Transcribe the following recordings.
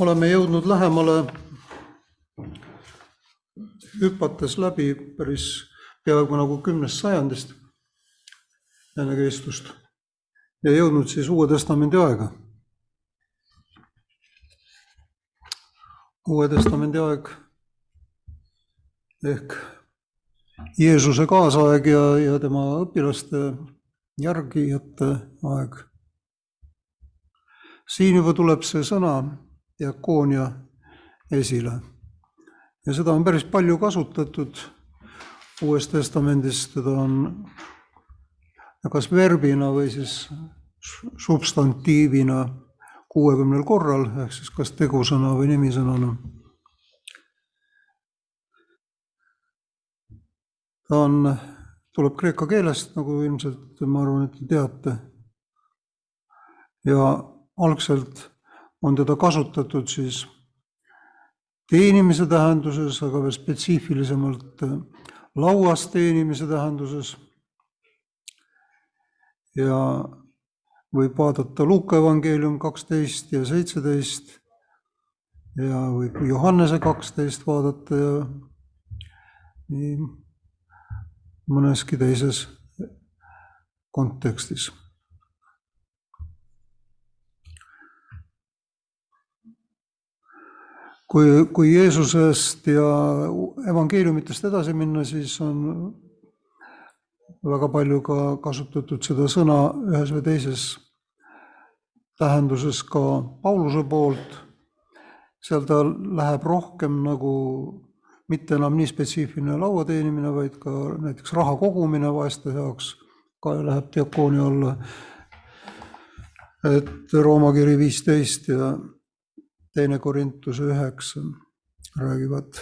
oleme jõudnud lähemale, hüpates läbi päris peaaegu nagu kümnest sajandist enne Kristust ja jõudnud siis Uue Testamendi aega. Uue Testamendi aeg ehk Jeesuse kaasaeg ja, ja tema õpilaste järgijate aeg. siin juba tuleb see sõna diakoonia esile. ja seda on päris palju kasutatud Uues Testamendis, teda on kas verbina või siis substantiivina kuuekümnel korral, ehk siis kas tegusõna või nimisõnana. ta on, tuleb kreeka keelest, nagu ilmselt ma arvan, et te teate. ja algselt on teda kasutatud siis teenimise tähenduses, aga veel spetsiifilisemalt äh, lauas teenimise tähenduses. ja võib vaadata Luuka evangeelium kaksteist ja seitseteist ja võib Johannese kaksteist vaadata ja nii mõneski teises kontekstis kui, kui Jeesusest ja evangeeliumitest edasi minna, siis on väga palju ka kasutatud seda sõna ühes või teises tähenduses ka Pauluse poolt. seal ta läheb rohkem nagu mitte enam nii spetsiifiline laua teenimine, vaid ka näiteks raha kogumine vaeste jaoks ka läheb diakoonia alla. et Rooma kiri viisteist ja teine Korintuse üheksa räägivad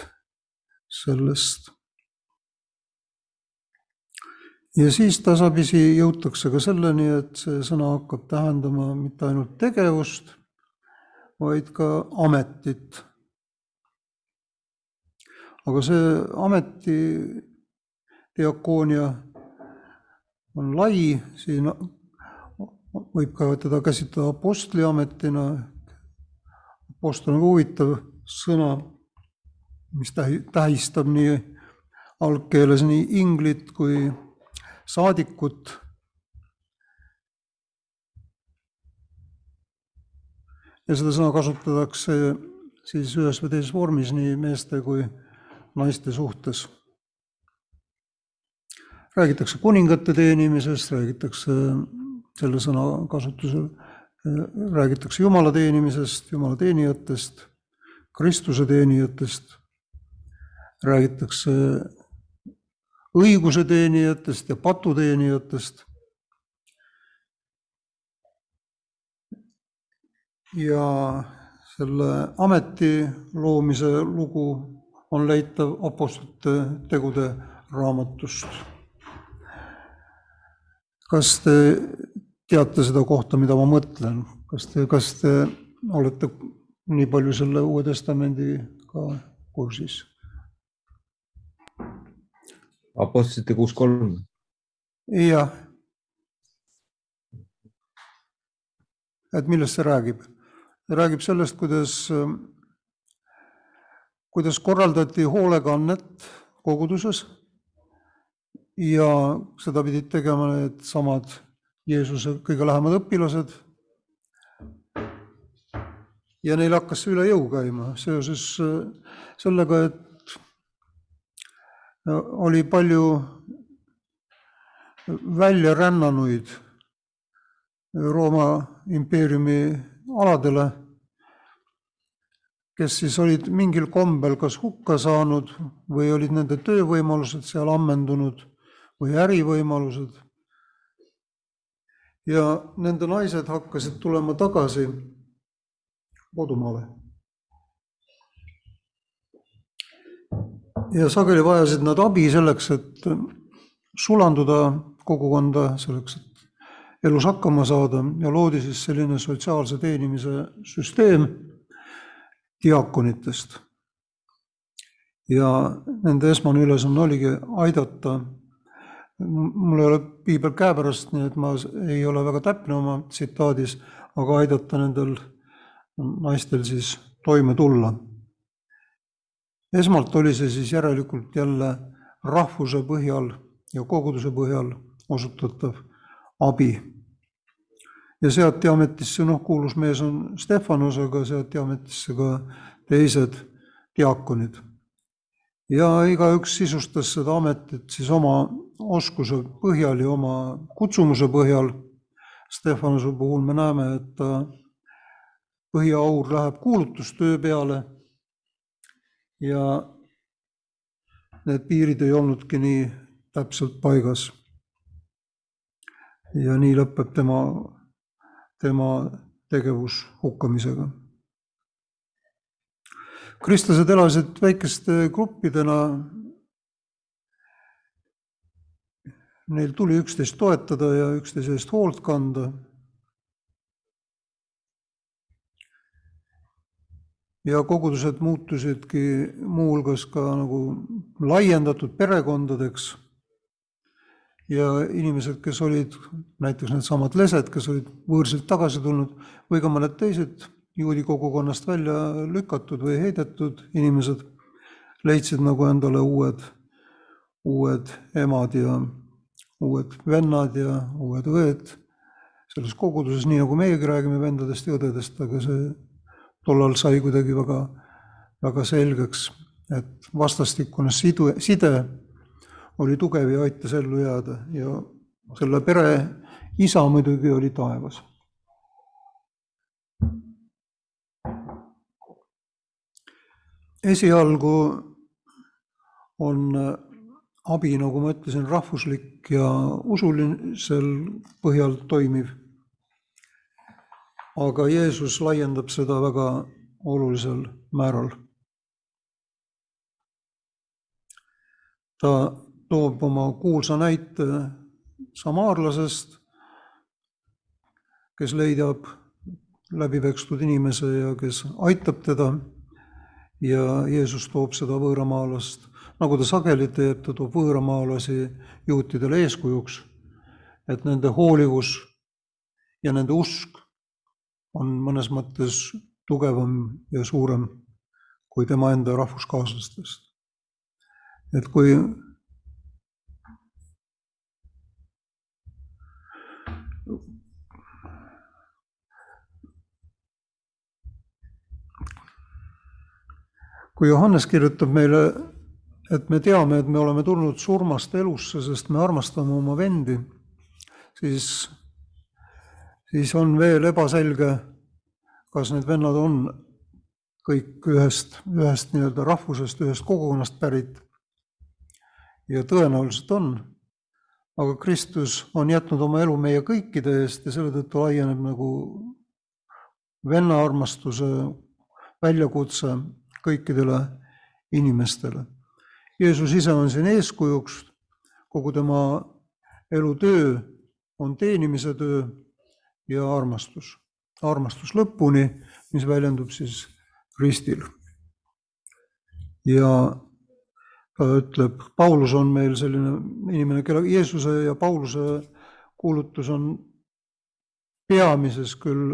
sellest. ja siis tasapisi jõutakse ka selleni, et see sõna hakkab tähendama mitte ainult tegevust, vaid ka ametit. aga see ameti diakoonia on lai, siin võib ka teda käsitleda apostliametina Apostel on huvitav sõna, mis tähi-, tähistab nii algkeeles nii inglit kui saadikut. ja seda sõna kasutatakse siis ühes või teises vormis nii meeste kui naiste suhtes. räägitakse kuningate teenimisest, räägitakse selle sõna kasutusel räägitakse Jumala teenimisest, Jumala teenijatest, Kristuse teenijatest, räägitakse õiguse teenijatest ja patuteenijatest. ja selle ameti loomise lugu on leitav Apostlite tegude raamatust. kas te teate seda kohta, mida ma mõtlen, kas te, kas te olete nii palju selle Uue Testamendiga kursis? Apostlite kuus kolm. jah. et millest see räägib? räägib sellest, kuidas, kuidas korraldati hoolekannet koguduses ja seda pidid tegema needsamad Jeesuse kõige lähemad õpilased. ja neil hakkas see üle jõu käima seoses äh, sellega, et äh, oli palju väljarännanuid Rooma impeeriumi aladele, kes siis olid mingil kombel kas hukka saanud või olid nende töövõimalused seal ammendunud või ärivõimalused ja nende naised hakkasid tulema tagasi kodumaale. ja sageli vajasid nad abi selleks, et sulanduda kogukonda, selleks, et elus hakkama saada ja loodi siis selline sotsiaalse teenimise süsteem diaakonitest. ja nende esmane ülesanne oligi aidata mul ei ole piibel käepärast, nii et ma ei ole väga täpne oma tsitaadis, aga aidata nendel naistel siis toime tulla. esmalt oli see siis järelikult jälle rahvuse põhjal ja koguduse põhjal osutatav abi. ja seati ametisse, noh, kuulus mees on Stefanos, aga seati ametisse ka teised diaakonid. Ja igaüks sisustas seda ametit siis oma oskuse põhjal ja oma kutsumuse põhjal. Stefanuse puhul me näeme, et ta põhiaur läheb kuulutustöö peale ja need piirid ei olnudki nii täpselt paigas. ja nii lõpeb tema, tema tegevus hukkamisega. Kristlased elasid väikeste gruppidena. Neil tuli üksteist toetada ja üksteise eest hoolt kanda ja kogudused muutusidki muuhulgas ka nagu laiendatud perekondadeks. ja inimesed, kes olid näiteks needsamad lesed, kes olid võõrsilt tagasi tulnud või ka mõned teised juudi kogukonnast välja lükatud või heidetud inimesed, leidsid nagu endale uued, uued emad ja uued vennad ja uued õed selles koguduses, nii nagu meiegi räägime vendadest ja õdedest, aga see tollal sai kuidagi väga, väga selgeks, et vastastikune sidu, side oli tugev ja aitas ellu jääda ja selle pere isa muidugi oli taevas. Esialgu on abi, nagu ma ütlesin, rahvuslik ja usulisel põhjal toimiv aga Jeesus laiendab seda väga olulisel määral. ta toob oma kuulsa näite samaarlasest, kes leidab läbipekstud inimese ja kes aitab teda. Ja Jeesus toob seda võõramaalast, nagu ta sageli teeb, ta toob võõramaalasi juutidele eeskujuks, et nende hoolivus ja nende usk on mõnes mõttes tugevam ja suurem kui tema enda rahvuskaaslastest. et kui kui Johannes kirjutab meile, et me teame, et me oleme tulnud surmast elusse, sest me armastame oma vendi, siis siis on veel ebaselge, kas need vennad on kõik ühest, ühest nii-öelda rahvusest, ühest kogukonnast pärit. ja tõenäoliselt on, aga Kristus on jätnud oma elu meie kõikide eest ja selle tõttu laieneb nagu venna armastuse väljakutse kõikidele inimestele. Jeesus ise on siin eeskujuks, kogu tema elutöö on teenimise töö ja armastus, armastus lõpuni, mis väljendub siis ristil. ja ta ütleb, Paulus on meil selline inimene, kelle Jeesuse ja Pauluse kuulutus on peamises küll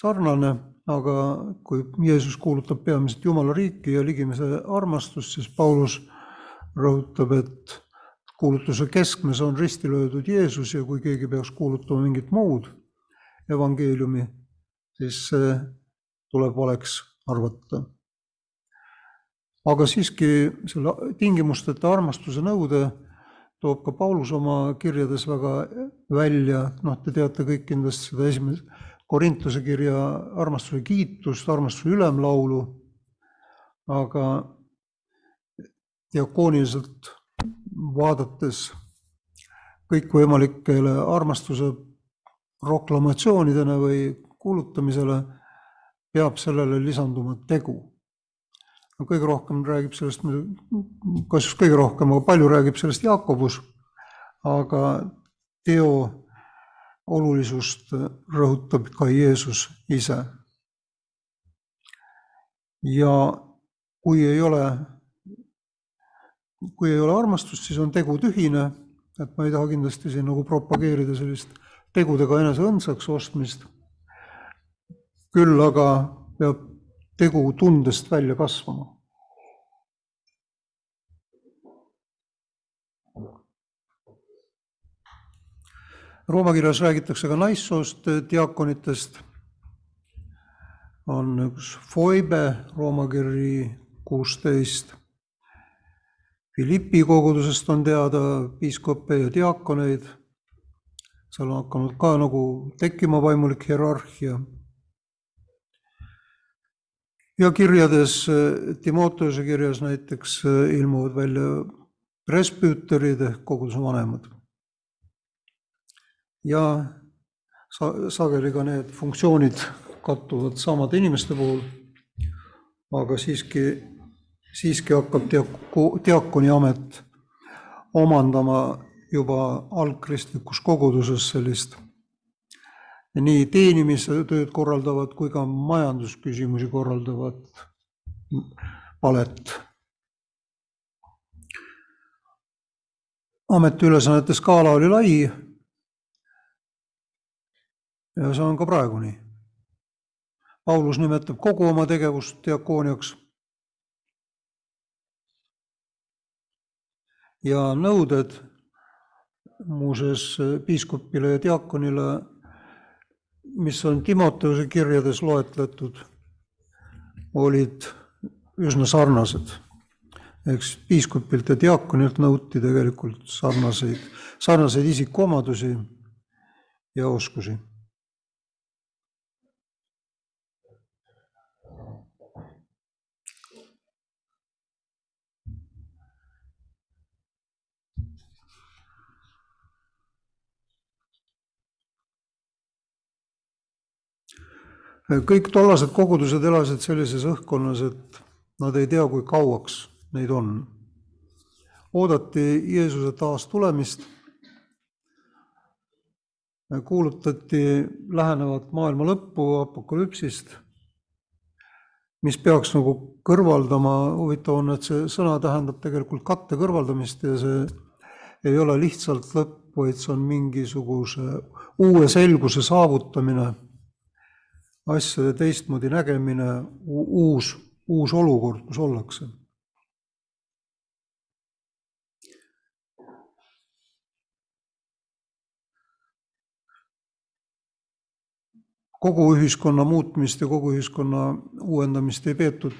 sarnane, aga kui Jeesus kuulutab peamiselt Jumala riiki ja ligimese armastust, siis Paulus rõhutab, et kuulutuse keskmes on risti löödud Jeesus ja kui keegi peaks kuulutama mingit muud evangeeliumi, siis see tuleb valeks arvata. aga siiski selle tingimusteta armastuse nõude toob ka Paulus oma kirjades väga välja, noh, te teate kõik kindlasti seda esimest Korintuse kirja armastuse kiitust, armastuse ülemlaulu, aga diakooniliselt vaadates kõikvõimalikele armastuse proklamatsioonidele või kuulutamisele peab sellele lisanduma tegu. kõige rohkem räägib sellest, kas just kõige rohkem, aga palju räägib sellest Jaakobus, aga teo olulisust rõhutab ka Jeesus ise. ja kui ei ole kui ei ole armastust, siis on tegu tühine, et ma ei taha kindlasti siin nagu propageerida sellist tegudega enese õndsaks ostmist. küll aga peab tegu tundest välja kasvama. Rooma kirjas räägitakse ka naissoost diaakonitest. on üks Foibe Rooma kiri kuusteist. Philippi kogudusest on teada piiskoppe ja diaakoneid. seal on hakanud ka nagu tekkima vaimulik hierarhia ja kirjades, Timoteuse kirjas näiteks ilmuvad välja presbüüterid ehk koguduse vanemad. Ja sa-, sageli ka need funktsioonid kattuvad samade inimeste puhul, aga siiski, siiski hakkab diak-, diakoni amet omandama juba algkristlikus koguduses sellist nii teenimise tööd korraldavat kui ka majandusküsimusi korraldavat palet. ametiülesannete skaala oli lai. Ja see on ka praegu nii. Paulus nimetab kogu oma tegevust diakooniaks. ja nõuded muuseas piiskopile ja diakonile mis on Timoteuse kirjades loetletud, olid üsna sarnased. eks piiskopilt ja diakonilt nõuti tegelikult sarnaseid, sarnaseid isikuomadusi ja oskusi kõik tollased kogudused elasid sellises õhkkonnas, et nad ei tea, kui kauaks neid on. oodati Jeesuse taastulemist, kuulutati lähenevat maailma lõppu apokalüpsist, mis peaks nagu kõrvaldama, huvitav on, et see sõna tähendab tegelikult katte kõrvaldamist ja see ei ole lihtsalt lõpp, vaid see on mingisuguse uue selguse saavutamine asjade teistmoodi nägemine, uus, uus olukord, kus ollakse. kogu ühiskonna muutmist ja kogu ühiskonna uuendamist ei peetud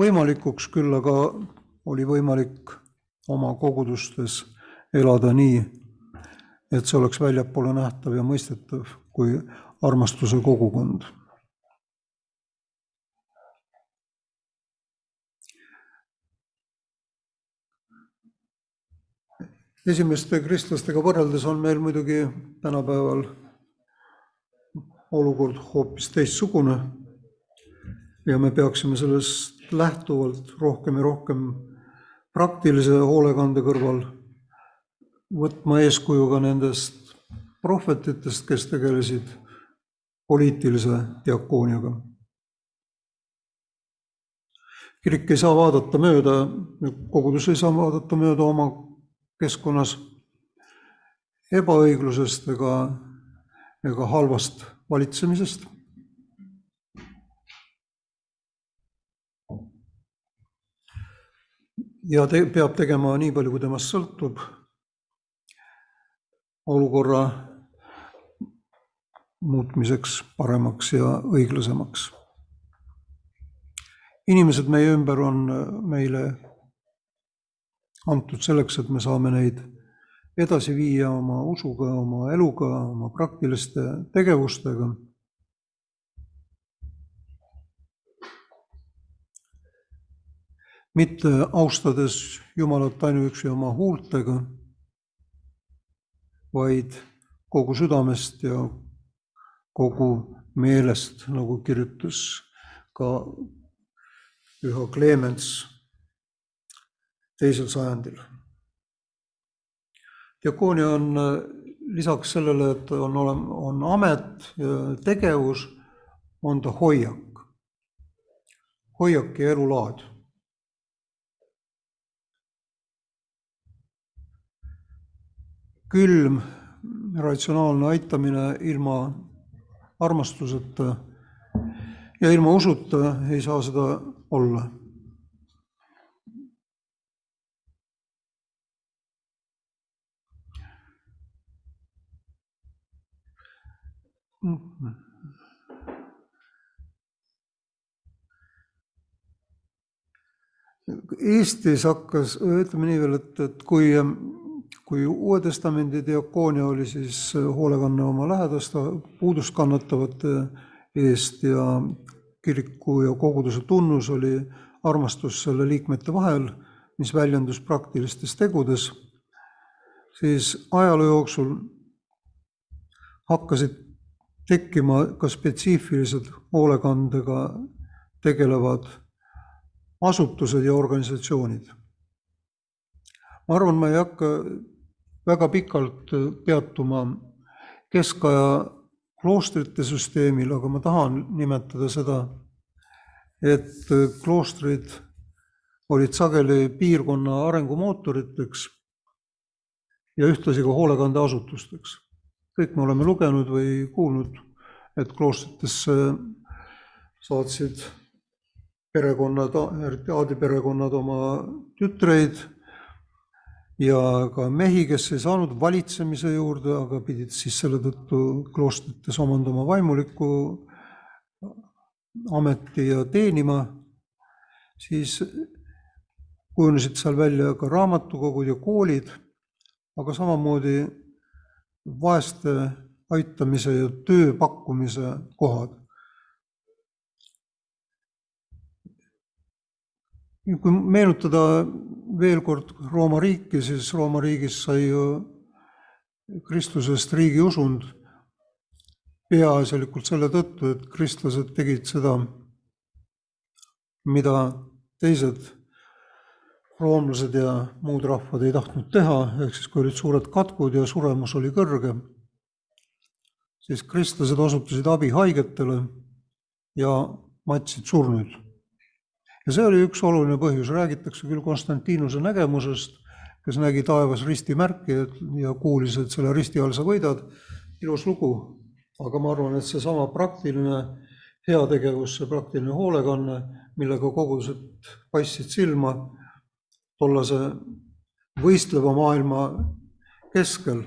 võimalikuks, küll aga oli võimalik oma kogudustes elada nii, et see oleks väljapoole nähtav ja mõistetav, kui armastuse kogukond. esimeste kristlastega võrreldes on meil muidugi tänapäeval olukord hoopis teistsugune ja me peaksime sellest lähtuvalt rohkem ja rohkem praktilise hoolekande kõrval võtma eeskuju ka nendest prohvetitest, kes tegelesid poliitilise diakooniaga. kirik ei saa vaadata mööda, kogudus ei saa vaadata mööda oma keskkonnas ebaõiglusest ega, ega halvast valitsemisest. ja te, peab tegema nii palju, kui temast sõltub, olukorra muutmiseks paremaks ja õiglasemaks. inimesed meie ümber on meile antud selleks, et me saame neid edasi viia oma usuga, oma eluga, oma praktiliste tegevustega. mitte austades Jumalat ainuüksi oma huultega, vaid kogu südamest ja kogu meelest, nagu kirjutas ka Püha Clemens teisel sajandil. diakoonia on lisaks sellele, et on olema, on amet tegevus, on ta hoiak, hoiak ja elulaad. külm ratsionaalne aitamine ilma armastuseta ja ilma usuta ei saa seda olla. Eestis hakkas, ütleme nii veel, et, et kui, kui Uue Testamendi diakoonia oli siis hoolekanne oma lähedaste puudust kannatavate eest ja kiriku ja koguduse tunnus oli armastus selle liikmete vahel, mis väljendus praktilistes tegudes, siis ajaloo jooksul hakkasid tekkima ka spetsiifilised hoolekandega tegelevad asutused ja organisatsioonid. ma arvan, ma ei hakka väga pikalt peatuma keskaja kloostrite süsteemil, aga ma tahan nimetada seda, et kloostrid olid sageli piirkonna arengumootoriteks ja ühtlasi ka hoolekandeasutusteks. kõik me oleme lugenud või kuulnud, et kloostritesse saatsid perekonnad, aadiperekonnad oma tütreid ja ka mehi, kes ei saanud valitsemise juurde, aga pidid siis selle tõttu kloostrites omandama vaimuliku ameti ja teenima, siis kujunesid seal välja ka raamatukogud ja koolid, aga samamoodi vaeste aitamise ja töö pakkumise kohad kui meenutada veel kord Rooma riiki, siis Rooma riigis sai ju Kristusest riigiusund peaasjalikult selle tõttu, et kristlased tegid seda, mida teised roomlased ja muud rahvad ei tahtnud teha, ehk siis kui olid suured katkud ja suremus oli kõrge, siis kristlased osutasid abi haigetele ja matsid surnuid ja see oli üks oluline põhjus, räägitakse küll Konstantinuse nägemusest, kes nägi taevas ristimärki ja kuulis, et selle risti all sa võidad, ilus lugu, aga ma arvan, et seesama praktiline heategevus, see praktiline hoolekanne, millega kogudused paistsid silma tollase võistleva maailma keskel,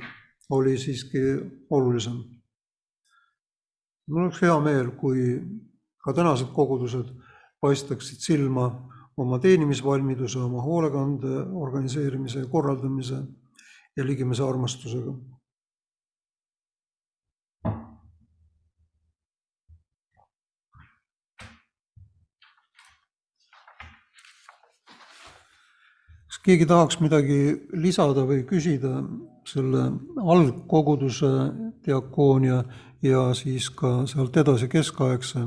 oli siiski olulisem. mul oleks hea meel, kui ka tänased kogudused paistaksid silma oma teenimisvalmiduse, oma hoolekande organiseerimise ja korraldamise ja ligimese armastusega. keegi tahaks midagi lisada või küsida selle algkoguduse diakoonia ja siis ka sealt edasi keskaegse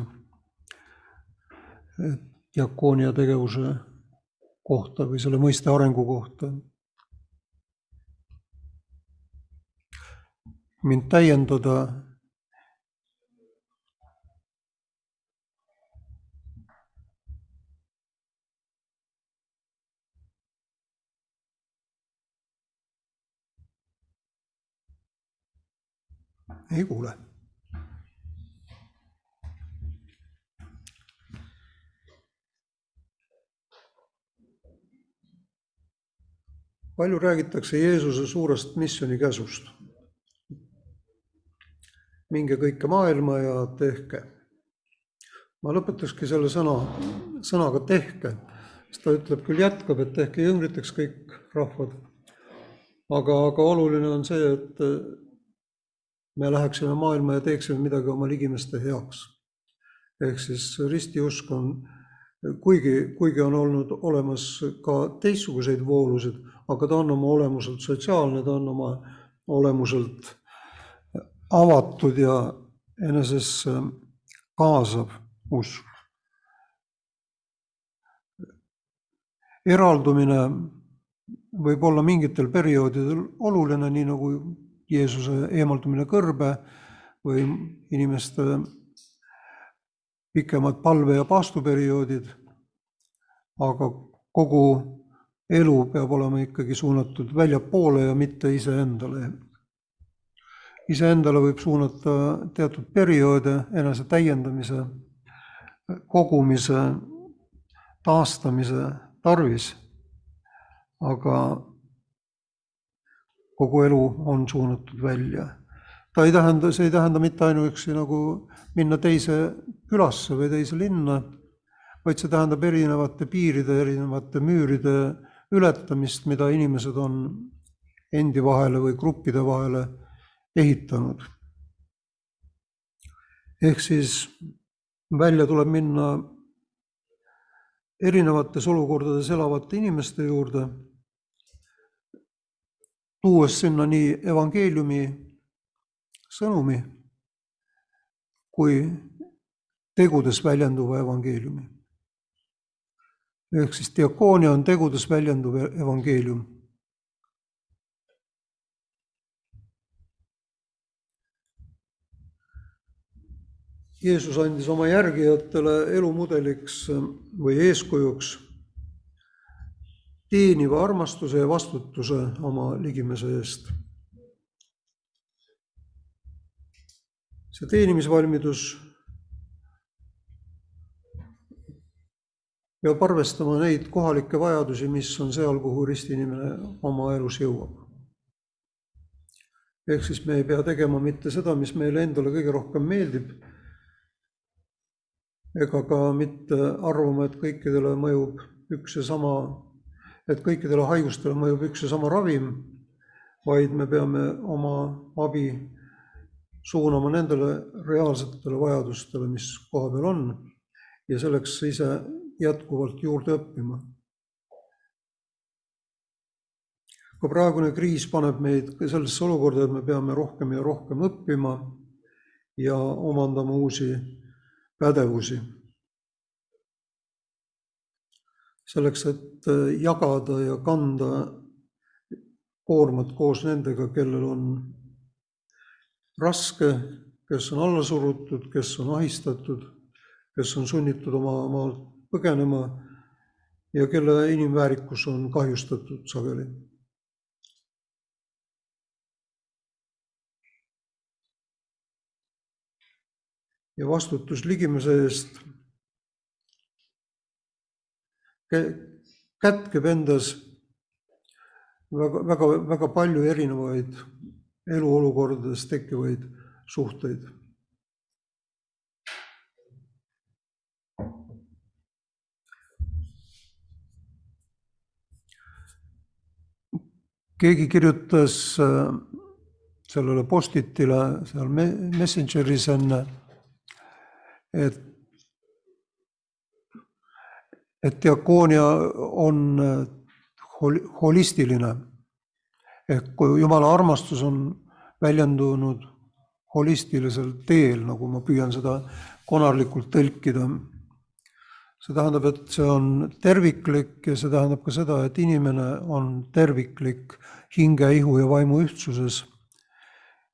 diakoonia tegevuse kohta või selle mõiste arengu kohta. mind täiendada ei kuule palju räägitakse Jeesuse suurest missionikäsust. minge kõike maailma ja tehke. ma lõpetakski selle sõna, sõnaga tehke, sest ta ütleb küll, jätkab, et tehke jüngriteks kõik rahvad. aga, aga oluline on see, et me läheksime maailma ja teeksime midagi oma ligimeste heaks. ehk siis ristiusk on kuigi, kuigi on olnud olemas ka teistsuguseid voolusid, aga ta on oma olemuselt sotsiaalne, ta on oma olemuselt avatud ja enesesse kaasav usk. eraldumine võib olla mingitel perioodidel oluline, nii nagu Jeesuse eemaldumine kõrbe või inimeste pikemad palve- ja paastuperioodid, aga kogu elu peab olema ikkagi suunatud väljapoole ja mitte iseendale. iseendale võib suunata teatud perioode enese täiendamise kogumise taastamise tarvis. aga kogu elu on suunatud välja. ta ei tähenda, see ei tähenda mitte ainuüksi nagu minna teise külasse või teise linna, vaid see tähendab erinevate piiride, erinevate müüride ületamist, mida inimesed on endi vahele või gruppide vahele ehitanud. ehk siis välja tuleb minna erinevates olukordades elavate inimeste juurde, tuues sinna nii evangeeliumi sõnumi kui tegudes väljenduva evangeeliumi. Ehk siis diakoonia on tegudes väljenduv evangeelium Jeesus andis oma järgijatele elumudeliks või eeskujuks teeniva armastuse ja vastutuse oma ligimese eest. see teenimisvalmidus peab arvestama neid kohalikke vajadusi, mis on seal, kuhu ristinimene oma elus jõuab. ehk siis me ei pea tegema mitte seda, mis meile endale kõige rohkem meeldib ega ka mitte arvama, et kõikidele mõjub üks ja sama, et kõikidele haigustele mõjub üks ja sama ravim, vaid me peame oma abi suunama nendele reaalsetele vajadustele, mis kohapeal on ja selleks ise jätkuvalt juurde õppima. ka praegune kriis paneb meid sellesse olukorda, et me peame rohkem ja rohkem õppima ja omandama uusi pädevusi. selleks, et äh, jagada ja kanda koormat koos nendega, kellel on raske, kes on alla surutud, kes on ahistatud, kes on sunnitud oma maalt põgenema ja kelle inimväärikus on kahjustatud sageli. Ja vastutus ligimese eest. Kätkeb endas väga, väga, väga palju erinevaid eluolukordades tekkivaid suhteid. Keegi kirjutas äh, sellele Postitile seal Messengeris enne et, et diakoonia on äh, hol-, holistiline. ehk kui Jumala armastus on väljendunud holistilisel teel, nagu ma püüan seda konarlikult tõlkida. See tähendab, et see on terviklik ja see tähendab ka seda, et inimene on terviklik hinge, ihu ja vaimu ühtsuses.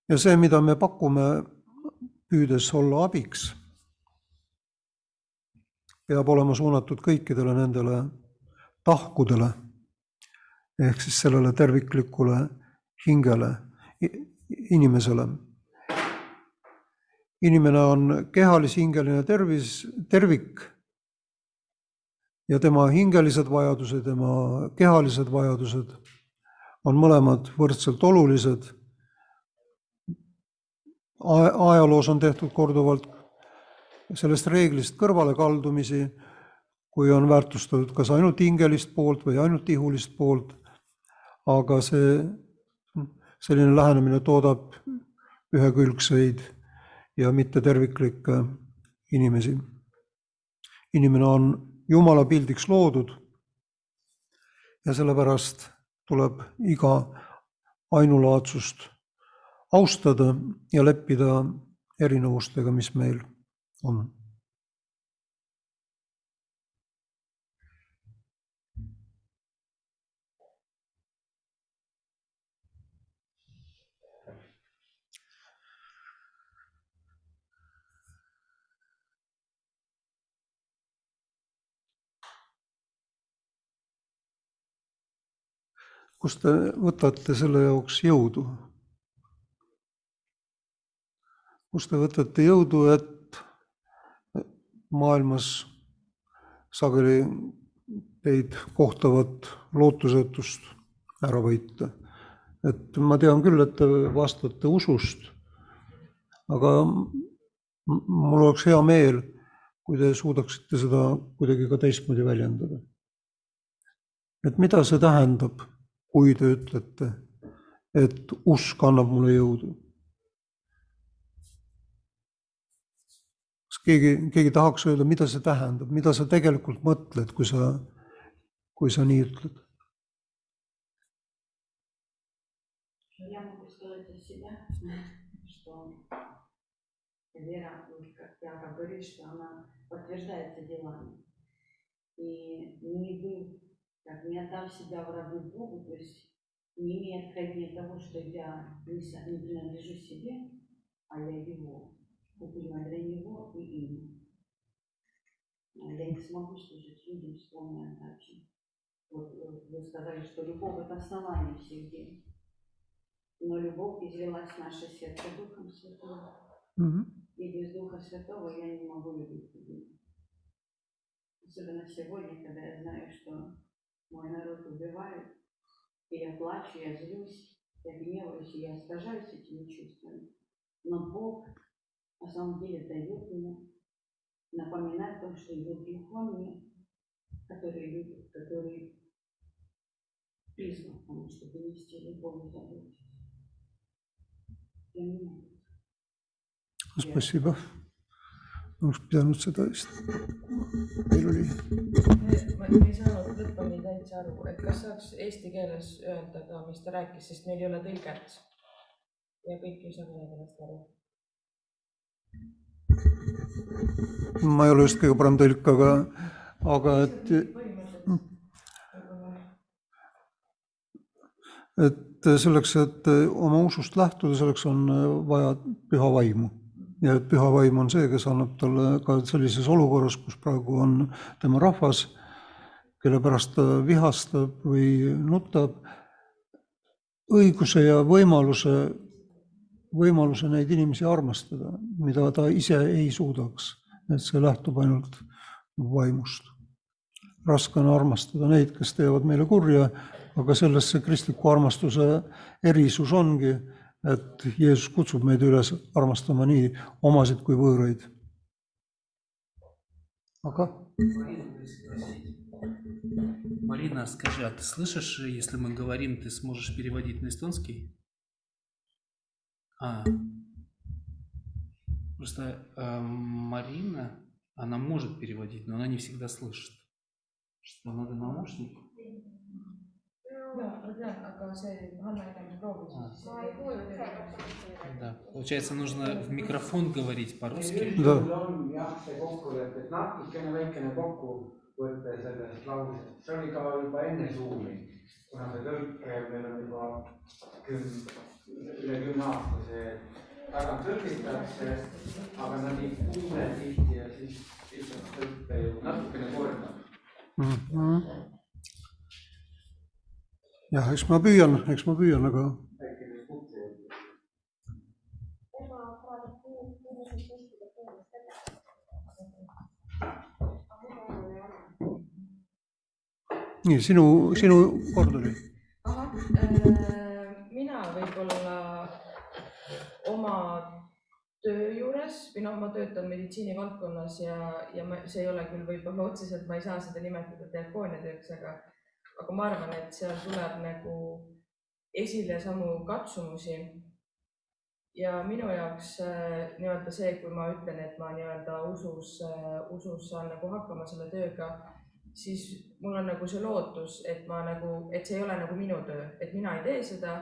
ja see, mida me pakume, püüdes olla abiks peab olema suunatud kõikidele nendele tahkudele ehk siis sellele terviklikule hingele, inimesele. inimene on kehalis-hingeline tervis, tervik ja tema hingelised vajadused, tema kehalised vajadused on mõlemad võrdselt olulised. ajaloos on tehtud korduvalt sellest reeglist kõrvalekaldumisi, kui on väärtustatud kas ainult hingelist poolt või ainult ihulist poolt, aga see, selline lähenemine toodab ühekülgseid ja mitteterviklikke inimesi. inimene on Jumala pildiks loodud ja sellepärast tuleb iga ainulaadsust austada ja leppida erinevustega, mis meil on. Kust te võtate selle jaoks jõudu? kust te võtate jõudu, et maailmas sageli teid kohtavat lootusetust ära võita. et ma tean küll, et te vastate usust, aga mul oleks hea meel, kui te suudaksite seda kuidagi ka teistmoodi väljendada. et mida see tähendab, kui te ütlete, et usk annab mulle jõudu? kas keegi, keegi tahaks öelda, mida see tähendab, mida sa tegelikult mõtled, kui sa, kui sa nii ütled? Я могу сказать за себя, что вера, вот как Яков говорит, что она подтверждается делами. И не отдав себя в рабы Богу, то есть не имея откровения того, что я не, не принадлежу себе, а я его, куплена для него и им. А Я не смогу служить людям с полной отдачей. Вот вы сказали, что любовь – это основание всех дел. Но любовь излилась в наше сердце Духом Святым. Мгм. И без Духа Святого я не могу любить людей. Особенно сегодня, когда я знаю, что мой народ убивают, и я плачу, я злюсь, я гневаюсь, и я искажаюсь этими чувствами. Но Бог на самом деле дает ему напоминать о том, что его Дух во мне, который любит, который призван к тому, чтобы нести любовь и заботу. Спасибо. Oleks pidanud seda vist. Teil oli, ma ei saanud lõpuni täitsa aru, et kas saaks eesti keeles öelda ka, mis ta rääkis, sest meil ei ole tõlget. ja kõik ei saa vene keelest aru. ma ei ole just kõige parem tõlk, aga, aga et, et selleks, et oma usust lähtuda, selleks on vaja püha vaimu. Ja et püha vaim on see, kes annab talle ka sellises olukorras, kus praegu on tema rahvas, kelle pärast ta vihastab või nutab, õiguse ja võimaluse, võimaluse neid inimesi armastada, mida ta ise ei suudaks. et see lähtub ainult vaimust. raske on armastada neid, kes teevad meile kurja, aga selles see kristliku armastuse erisus ongi, et Jeesus kutsub meid üles armastama nii omasid kui võõraid. aga Марина, скажи, а ты слышишь, если мы говорим, ты сможешь переводить на эстонский? А. Просто э, Марина, она может переводить, но она не всегда слышит. Что надо наушник? jaa, ma tean, aga see Hanna enne proovis. Да. Получается, нужно в микрофон говорить по-русски. Да. mul on jah, see kokkulepe, et natukene väikene kokkuvõte sellest lausest, see oli ka juba enne Zoomi, kuna see tõlk meil on juba küm-, üle kümne aastase tagant tõlgitakse, aga nad ei kuule tihti ja siis lihtsalt tõlk ju natukene kordab. Mhm. Jah, eks ma püüan, eks ma püüan, aga nii, sinu, sinu kord oli. äh, mina võib-olla oma töö juures või noh, ma töötan meditsiinivaldkonnas ja, ja ma, see ei ole küll võib-olla otseselt, ma ei saa seda nimetada diakooniatööks, aga, aga ma arvan, et seal tuleb nagu esile samu katsumusi. ja minu jaoks äh, nii-öelda see, kui ma ütlen, et ma nii-öelda usus äh,, usus saan nagu hakkama selle tööga, siis mul on nagu see lootus, et ma nagu, et see ei ole nagu minu töö, et mina ei tee seda,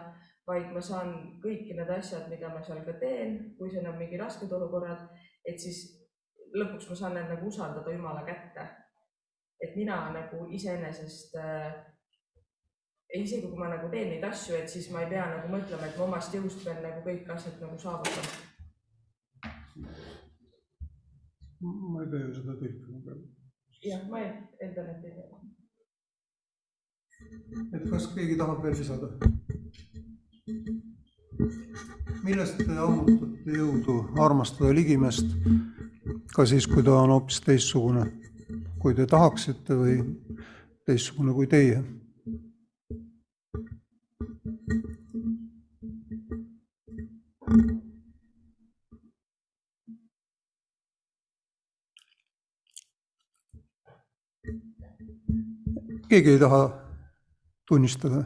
vaid ma saan kõiki need asjad, mida ma seal ka teen, kui seal on mingi rasked olukorrad, et siis lõpuks ma saan need nagu usaldada Jumala kätte. Et mina nagu iseenesest äh, isegi kui ma nagu teen neid asju, et siis ma ei pea nagu mõtlema, et ma omast jõust pean nagu kõik asjad nagu saavutama. ma ei pea ju seda tõlkima praegu. jah, ma eeldan, et ei tea. et kas keegi tahab veel lisada? millest te ammutate jõudu armastada ligimest ka siis, kui ta on hoopis teistsugune, kui te tahaksite või teistsugune kui teie? keegi ei taha tunnistada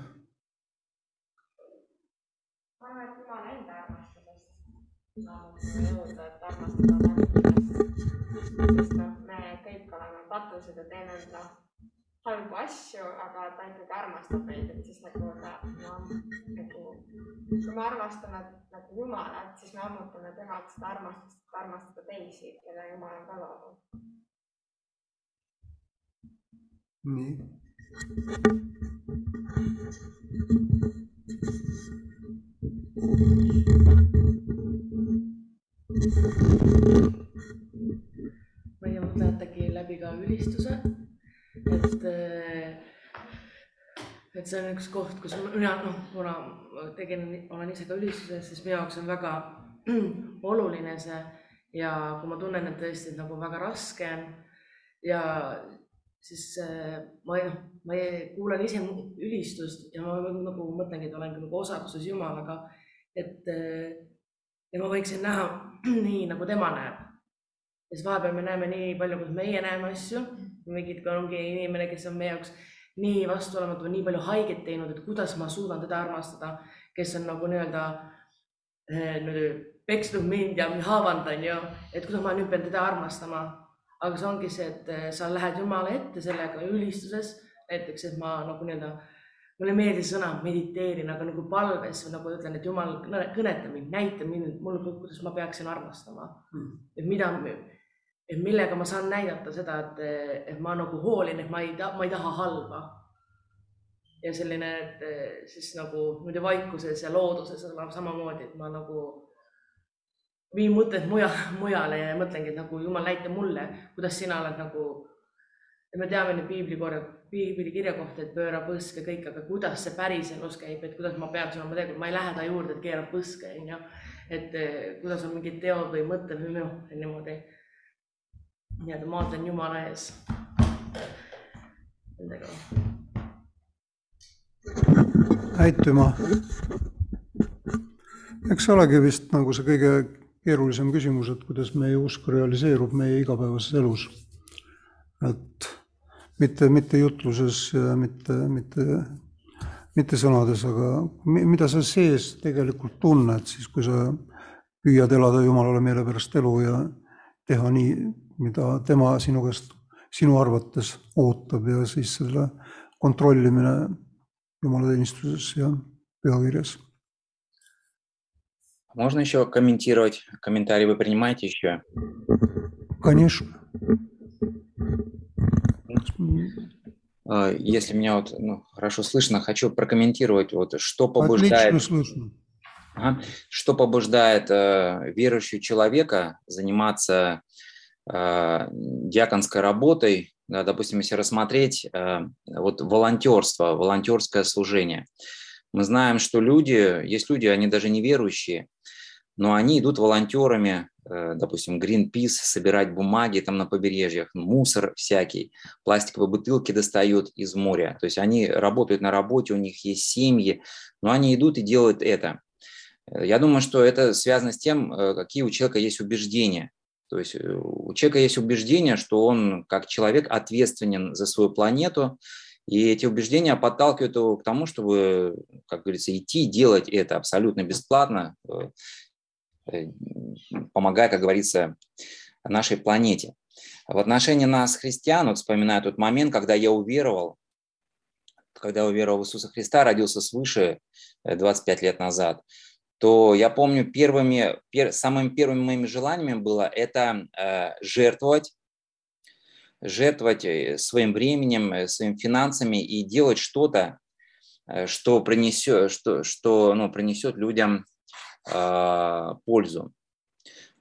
jõuda, et armastada läbi. sest noh, me kõik oleme patused ja teeme noh, halbu asju, aga ta ikkagi armastab meid, et siis nagu ta noh, nagu kui me armastame nagu Jumalat, siis me ammutame temalt seda armastust, et armastada teisi, keda Jumal on ka loonud. nii. ma et, et see on üks koht, kus mina noh, kuna ma tegin, olen ise ka ülistuses, siis minu jaoks on väga oluline see ja kui ma tunnen, et tõesti nagu väga raske on ja siis ma ei, noh, ma ei, kuulan ise ülistust ja ma nagu mõtlengi, et olen nagu osaduses Jumalaga, et ja ma võiksin näha nii, nagu tema näeb. ja siis vahepeal me näeme nii palju, kuidas meie näeme asju, mingid ongi inimene, kes on meie jaoks nii vastuolematu nii palju haiget teinud, et kuidas ma suudan teda armastada, kes on nagu nii-öelda nüüd peksnud mind ja haavanud, on ju, et kuidas ma nüüd pean teda armastama. aga see ongi see, et sa lähed Jumala ette sellega ülistuses, näiteks, et ma nagu nii-öelda mulle ei meeldi sõna mediteerin, aga nagu palves nagu ütlen, et jumal, kõneta mind, näita mind, mulle, kuidas ma peaksin armastama. Mm.. et mida, et millega ma saan näidata seda, et, et ma nagu hoolin, et ma ei taha, ma ei taha halba. ja selline, et siis nagu muidu vaikuses ja looduses on samamoodi, et ma nagu viin mõtted mujale, mujale ja mõtlengi, et nagu jumal, näita mulle, kuidas sina oled nagu me teame nüüd piiblikorra, piiblikirja kohta, et pööra põske kõik, aga kuidas see päriselus käib, et kuidas ma peaksin olema tegelikult, ma ei lähe ta juurde, et keerab põske, onju. et kuidas on mingid teod või mõtted või noh, niimoodi. Nii-öelda maadlen Jumala ees. Nendega. aitüma. eks olegi vist nagu see kõige keerulisem küsimus, et kuidas meie usk realiseerub meie igapäevases elus. et mitte, mitte jutluses ja mitte, mitte, mitte sõnades, aga mida sa sees tegelikult tunned siis, kui sa püüad elada Jumalale meelepärast elu ja teha nii, mida tema sinu käest, sinu arvates ootab ja siis selle kontrollimine jumalateenistuses ja pühakirjas. Можно еще комментировать? Комментарии вы принимаете еще? Конечно. А, если меня вот ну, хорошо слышно, хочу прокомментировать, вот, что побуждает, ага, что побуждает э, верующего человека заниматься диаконской работой, допустим, если рассмотреть э, вот волонтерство, волонтерское служение. Мы знаем, что люди, есть люди, они даже не верующие, но они идут волонтерами Э, допустим, Greenpeace, собирать бумаги там на побережьях, мусор всякий, пластиковые бутылки достают из моря. То есть они работают на работе, у них есть семьи, но они идут и делают это. Э, я думаю, что это связано с тем, э, какие у человека есть убеждения. То есть у человека есть убеждение, что он как человек ответственен за свою планету, и эти убеждения подталкивают его к тому, чтобы, как говорится, идти делать это абсолютно бесплатно, Э, помогая, как говорится, нашей планете. В отношении нас, христиан, вот вспоминаю тот момент, когда я уверовал, когда уверовал в Иисуса Христа, родился свыше 25 э, лет назад, то я помню, первыми, пер, самыми первыми моими желаниями было это э, жертвовать, жертвовать э, своим временем, своими финансами и делать что-то, что принесет, что, что ну, принесет людям а, пользу.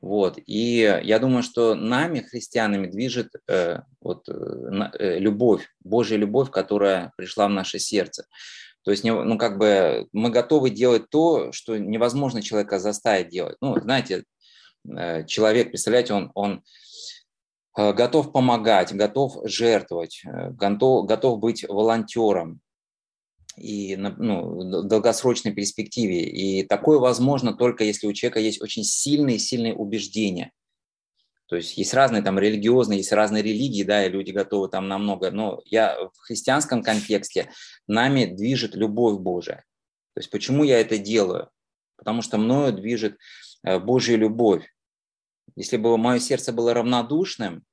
Вот. И я думаю, что нами, христианами, движет э, вот, э, э, любовь, Божья любовь, которая пришла в наше сердце. То есть, ну, как бы мы готовы делать то, что невозможно человека заставить делать. Ну, знаете, э, человек, представляете, он, он э, готов помогать, готов жертвовать, э, готов, готов быть волонтером и ну, в долгосрочной перспективе. И такое возможно только если у человека есть очень сильные-сильные убеждения. То есть есть разные там религиозные, есть разные религии, да, и люди готовы там намного, но я в христианском контексте нами движет любовь Божия. То есть почему я это делаю? Потому что мною движет э, Божья любовь. Если бы мое сердце было равнодушным,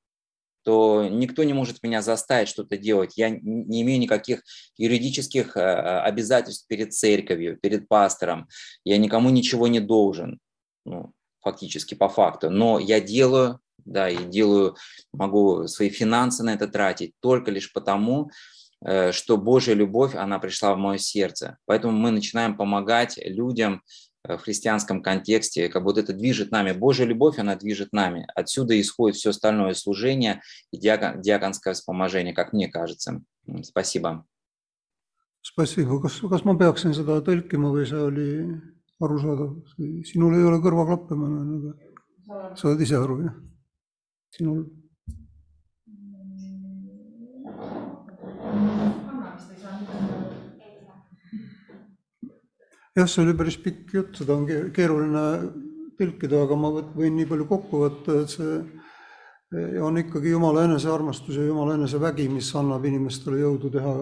то никто не может меня заставить что-то делать. Я не имею никаких юридических э, обязательств перед церковью, перед пастором. Я никому ничего не должен, ну, фактически по факту. Но я делаю да, и делаю, могу свои финансы на это тратить только лишь потому, э, что Божья любовь, она пришла в мое сердце. Поэтому мы начинаем помогать людям э, в христианском контексте, как будто это движет нами. Божья любовь, она движет нами. Отсюда исходит все остальное служение и диакон, диаконское вспоможение, как мне кажется. Спасибо. Spasibo, kas, kas ma peaksin seda tõlkima või see oli arusaadav? sinul ei ole kõrvaklappe, ma näen, aga sa oled? Sinul? jah, see oli päris pikk jutt, seda on keeruline tõlkida, aga ma võin nii palju kokku võtta, et see on ikkagi Jumala enesearmastus ja Jumala enesevägi, mis annab inimestele jõudu teha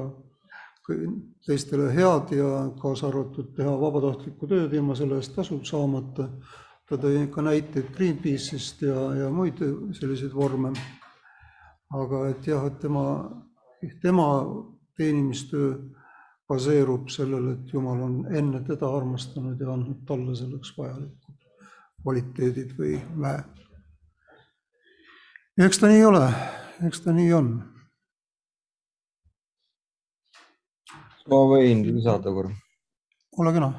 teistele head ja kaasa arvatud teha vabatahtlikku tööd ilma selle eest tasu saamata ta tõi ka näiteid Greenpeace'ist ja, ja muid selliseid vorme. aga et jah, et tema, tema teenimistöö baseerub sellel, et Jumal on enne teda armastanud ja andnud talle selleks vajalikud kvaliteedid või väe. eks ta nii ole, eks ta nii on. ma võin lisada korra? ole kena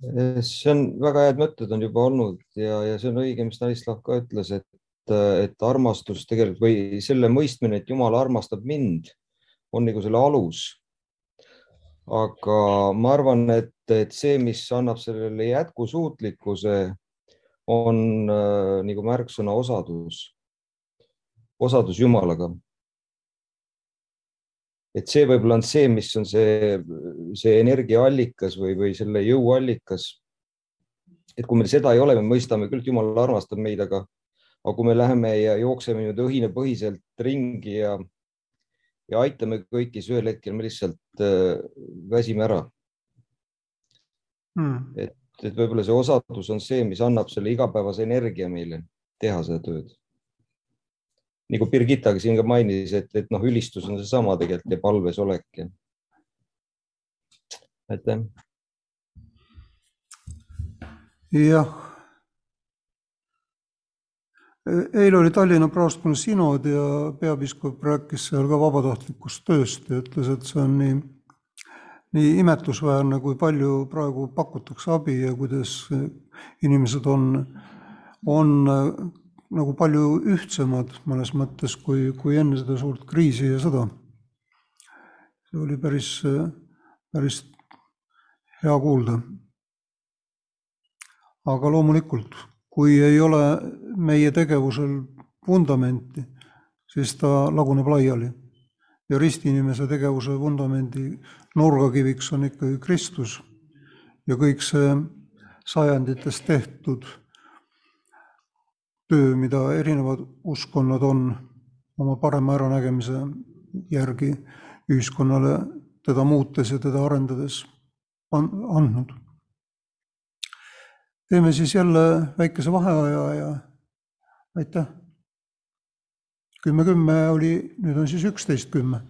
see on väga head mõtted on juba olnud ja, ja see on õige, mis Stanislav ka ütles, et, et armastus tegelikult või selle mõistmine, et Jumal armastab mind, on nagu selle alus. aga ma arvan, et, et see, mis annab sellele jätkusuutlikkuse, on äh, nagu märksõna osadus, osadus Jumalaga et see võib-olla on see, mis on see, see energiaallikas või, või selle jõuallikas. et kui meil seda ei ole, me mõistame küll, et Jumal armastab meid, aga, aga kui me läheme ja jookseme niimoodi õhinapõhiselt ringi ja, ja aitame kõiki, siis ühel hetkel me lihtsalt äh, väsime ära. Hmm.. et, et võib-olla see osadus on see, mis annab selle igapäevase energia meile teha seda tööd nagu Birgitta siin ka mainis, et, et noh, ülistus on seesama tegelikult ja palves olek. aitäh. jah. eile oli Tallinna praostkonna synod ja peapiiskop rääkis seal ka vabatahtlikust tööst ja ütles, et see on nii, nii imetlusväärne, kui palju praegu pakutakse abi ja kuidas inimesed on, on nagu palju ühtsemad mõnes mõttes kui, kui enne seda suurt kriisi ja sõda. see oli päris, päris hea kuulda. aga loomulikult, kui ei ole meie tegevusel vundamenti, siis ta laguneb laiali. ja ristiinimese tegevuse vundamendi nurgakiviks on ikkagi Kristus ja kõik see sajandites tehtud töö, mida erinevad uskkonnad on oma parema äranägemise järgi ühiskonnale teda muutes ja teda arendades andnud. teeme siis jälle väikese vaheaja ja aitäh. kümme kümme oli, nüüd on siis üksteist kümme